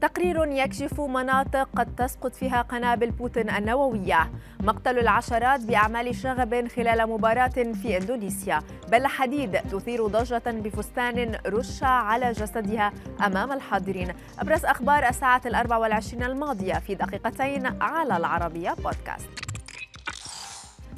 تقرير يكشف مناطق قد تسقط فيها قنابل بوتين النووية. مقتل العشرات بأعمال شغب خلال مباراة في إندونيسيا. بل حديد تثير ضجة بفستان رش على جسدها أمام الحاضرين. أبرز أخبار الساعة الأربع والعشرين الماضية في دقيقتين على العربية بودكاست.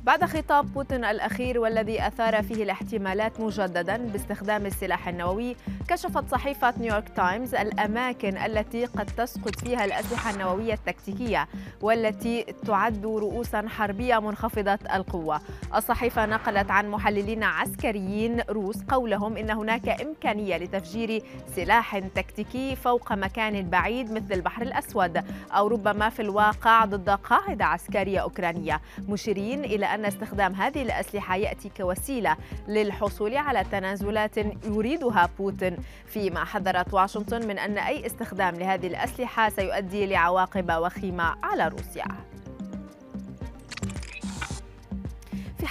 بعد خطاب بوتين الأخير والذي أثار فيه الاحتمالات مجددا باستخدام السلاح النووي كشفت صحيفة نيويورك تايمز الأماكن التي قد تسقط فيها الأسلحة النووية التكتيكية والتي تعد رؤوسا حربية منخفضة القوة. الصحيفة نقلت عن محللين عسكريين روس قولهم إن هناك إمكانية لتفجير سلاح تكتيكي فوق مكان بعيد مثل البحر الأسود أو ربما في الواقع ضد قاعدة عسكرية أوكرانية. مشيرين إلى أن استخدام هذه الأسلحة يأتي كوسيلة للحصول على تنازلات يريدها بوتين. فيما حذرت واشنطن من أن أي استخدام لهذه الأسلحة سيؤدي لعواقب وخيمة على روسيا.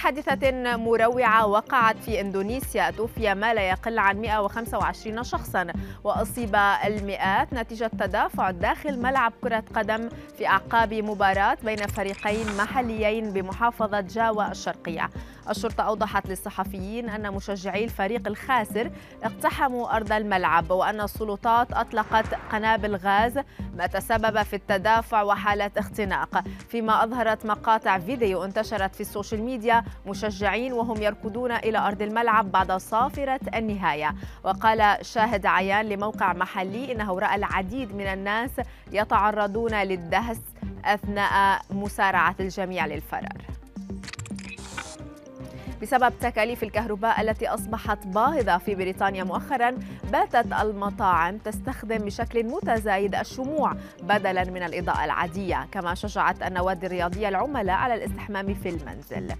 حادثة مروعة وقعت في إندونيسيا. توفي ما لا يقل عن 125 شخصا وأصيب المئات نتيجة تدافع داخل ملعب كرة قدم في أعقاب مباراة بين فريقين محليين بمحافظة جاوا الشرقية. الشرطة أوضحت للصحفيين أن مشجعي الفريق الخاسر اقتحموا أرض الملعب وأن السلطات أطلقت قنابل غاز ما تسبب في التدافع وحالة اختناق. فيما أظهرت مقاطع فيديو انتشرت في ال social media مشجعين وهم يركضون إلى أرض الملعب بعد صافرة النهاية. وقال شاهد عيان لموقع محلي إنه رأى العديد من الناس يتعرضون للدهس أثناء مسارعة الجميع للفرار. بسبب تكاليف الكهرباء التي أصبحت باهظة في بريطانيا مؤخرا باتت المطاعم تستخدم بشكل متزايد الشموع بدلا من الإضاءة العادية كما شجعت النوادي الرياضية العملاء على الاستحمام في المنزل.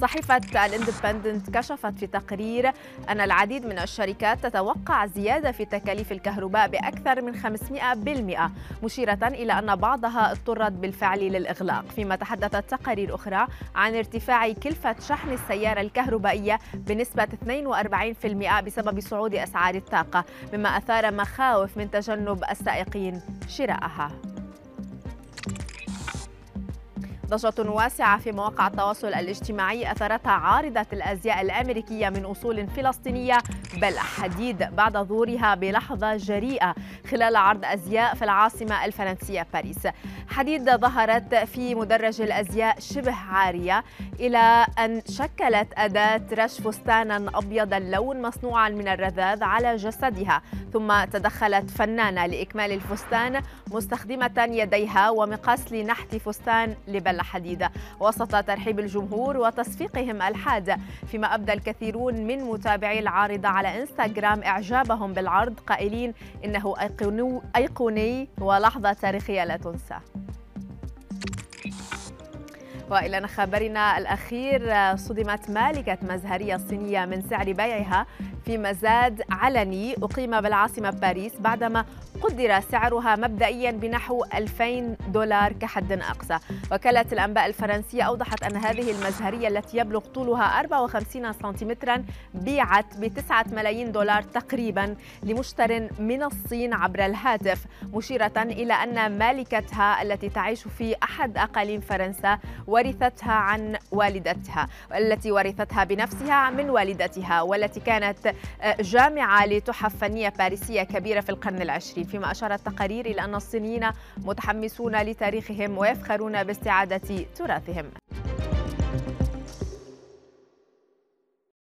صحيفة الإندبندنت كشفت في تقرير أن العديد من الشركات تتوقع زيادة في تكاليف الكهرباء بأكثر من 500% مشيرة إلى أن بعضها اضطرت بالفعل للإغلاق. فيما تحدثت تقارير أخرى عن ارتفاع كلفة شحن السيارة الكهربائية بنسبة 42% بسبب صعود أسعار الطاقة مما أثار مخاوف من تجنب السائقين شراءها. ضجة واسعة في مواقع التواصل الاجتماعي أثرتها عارضة الأزياء الأمريكية من أصول فلسطينية بل حديد بعد ظهورها بلحظة جريئة خلال عرض أزياء في العاصمة الفرنسية باريس. حديد ظهرت في مدرج الأزياء شبه عارية إلى أن شكلت أداة رش فستانا أبيض اللون مصنوعا من الرذاذ على جسدها ثم تدخلت فنانة لإكمال الفستان مستخدمة يديها ومقاس لنحت فستان لبل حديد. وسط ترحيب الجمهور وتصفيقهم الحاد فيما أبدى الكثيرون من متابعي العارضة على إنستغرام إعجابهم بالعرض قائلين إنه أيقوني ولحظة تاريخية لا تنسى. وإلى خبرنا الأخير صدمت مالكة مزهرية صينية من سعر بيعها في مزاد علني. أقيم بالعاصمة باريس بعدما قدر سعرها مبدئيا بنحو 2000 دولار كحد أقصى. وكالة الأنباء الفرنسية أوضحت أن هذه المزهرية التي يبلغ طولها 54 سنتيمترا بيعت ب 9 ملايين دولار تقريبا لمشتر من الصين عبر الهاتف مشيرة إلى أن مالكتها التي تعيش في أحد أقاليم فرنسا ورثتها عن والدتها التي ورثتها بنفسها من والدتها والتي كانت جامعة لتحف فنية باريسية كبيرة في القرن العشرين. فيما أشارت تقارير إلى أن الصينيين متحمسون لتاريخهم ويفخرون باستعادة تراثهم.